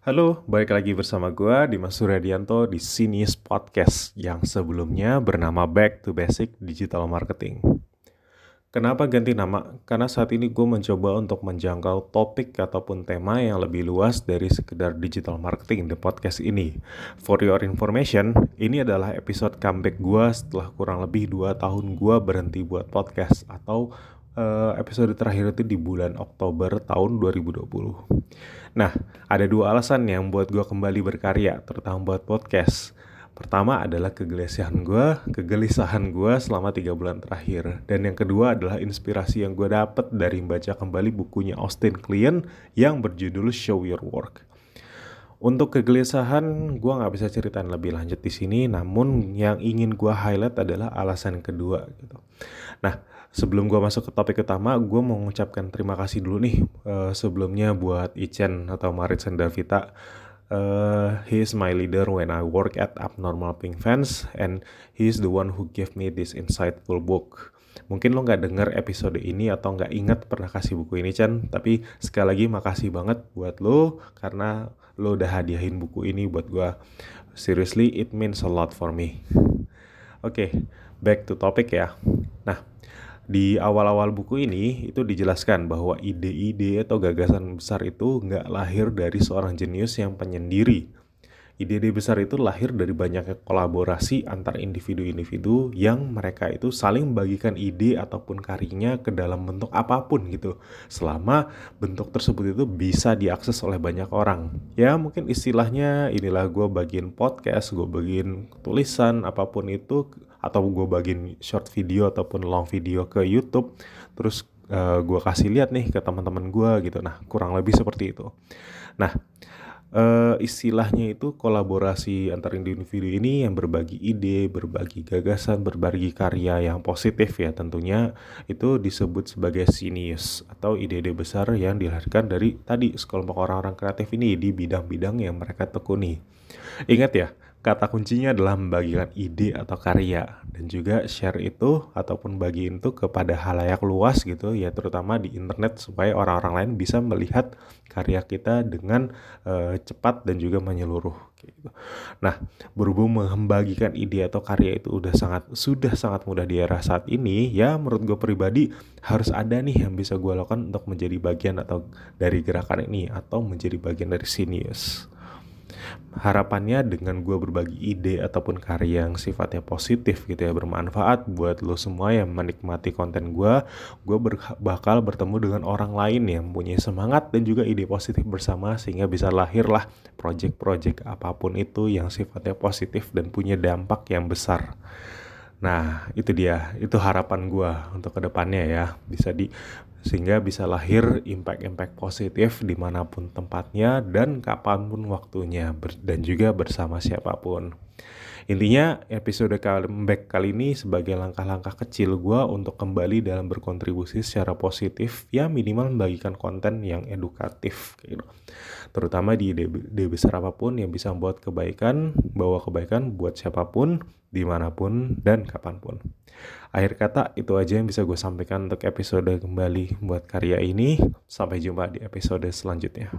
Halo, balik lagi bersama gue Dimas Suryadianto di Sinius Podcast yang sebelumnya bernama Back to Basic Digital Marketing. Kenapa ganti nama? Karena saat ini gue mencoba untuk menjangkau topik ataupun tema yang lebih luas dari sekedar digital marketing di podcast ini. For your information, ini adalah episode comeback gue setelah kurang lebih 2 tahun gue berhenti buat podcast atau episode terakhir itu di bulan Oktober tahun 2020. Nah, ada dua alasan yang buat gue kembali berkarya, terutama buat podcast. Pertama adalah kegelisahan gue, kegelisahan gue selama tiga bulan terakhir. Dan yang kedua adalah inspirasi yang gue dapet dari membaca kembali bukunya Austin Kleon yang berjudul Show Your Work. Untuk kegelisahan, gue nggak bisa ceritain lebih lanjut di sini. Namun yang ingin gue highlight adalah alasan kedua. Gitu. Nah, sebelum gue masuk ke topik utama, gue mau mengucapkan terima kasih dulu nih uh, sebelumnya buat Ichen atau Marit Sendavita. Uh, he is my leader when I work at Abnormal Pink Fans and he is the one who gave me this insightful book. Mungkin lo nggak denger episode ini atau nggak ingat pernah kasih buku ini Chan, tapi sekali lagi makasih banget buat lo karena lo udah hadiahin buku ini buat gue. Seriously, it means a lot for me. Oke, okay, back to topic ya. Nah, di awal-awal buku ini itu dijelaskan bahwa ide-ide atau gagasan besar itu nggak lahir dari seorang jenius yang penyendiri. Ide-ide besar itu lahir dari banyaknya kolaborasi antar individu-individu yang mereka itu saling membagikan ide ataupun karyanya ke dalam bentuk apa pun gitu. Selama bentuk tersebut itu bisa diakses oleh banyak orang. Ya mungkin istilahnya inilah gue bagian podcast, gue bagian tulisan, apa pun itu atau gue bagiin short video ataupun long video ke YouTube terus uh, eh, gue kasih lihat nih ke teman-teman gue gitu nah kurang lebih seperti itu nah uh, istilahnya itu kolaborasi antar individu ini yang berbagi ide, berbagi gagasan, berbagi karya yang positif ya tentunya itu disebut sebagai sinius atau ide-ide besar yang dilahirkan dari tadi sekelompok orang-orang kreatif ini di bidang-bidang yang mereka tekuni. Ingat ya, kata kuncinya adalah membagikan ide atau karya dan juga share itu ataupun bagiin itu kepada halayak luas gitu ya terutama di internet supaya orang-orang lain bisa melihat karya kita dengan uh, cepat dan juga menyeluruh gitu. Nah, berhubung membagikan ide atau karya itu udah sangat sudah sangat mudah di era saat ini ya menurut gue pribadi harus ada nih yang bisa gue lakukan untuk menjadi bagian atau dari gerakan ini atau menjadi bagian dari Sinius harapannya dengan gue berbagi ide ataupun karya yang sifatnya positif gitu ya bermanfaat buat lo semua yang menikmati konten gue gue ber bakal bertemu dengan orang lain yang punya semangat dan juga ide positif bersama sehingga bisa lahirlah project-project apa pun itu yang sifatnya positif dan punya dampak yang besar. Nah, itu dia, itu harapan gue untuk ke depannya ya, bisa di sehingga bisa lahir impact-impact positif di mana pun tempatnya dan kapan pun waktunya dan juga bersama siapa pun. Intinya episode comeback kali ini sebagai langkah-langkah kecil gue untuk kembali dalam berkontribusi secara positif ya minimal membagikan konten yang edukatif gitu. Terutama di ide, besar apa pun yang bisa membuat kebaikan, bawa kebaikan buat siapa pun, di mana pun, dan kapan pun. Akhir kata itu aja yang bisa gue sampaikan untuk episode kembali buat karya ini. Sampai jumpa di episode selanjutnya.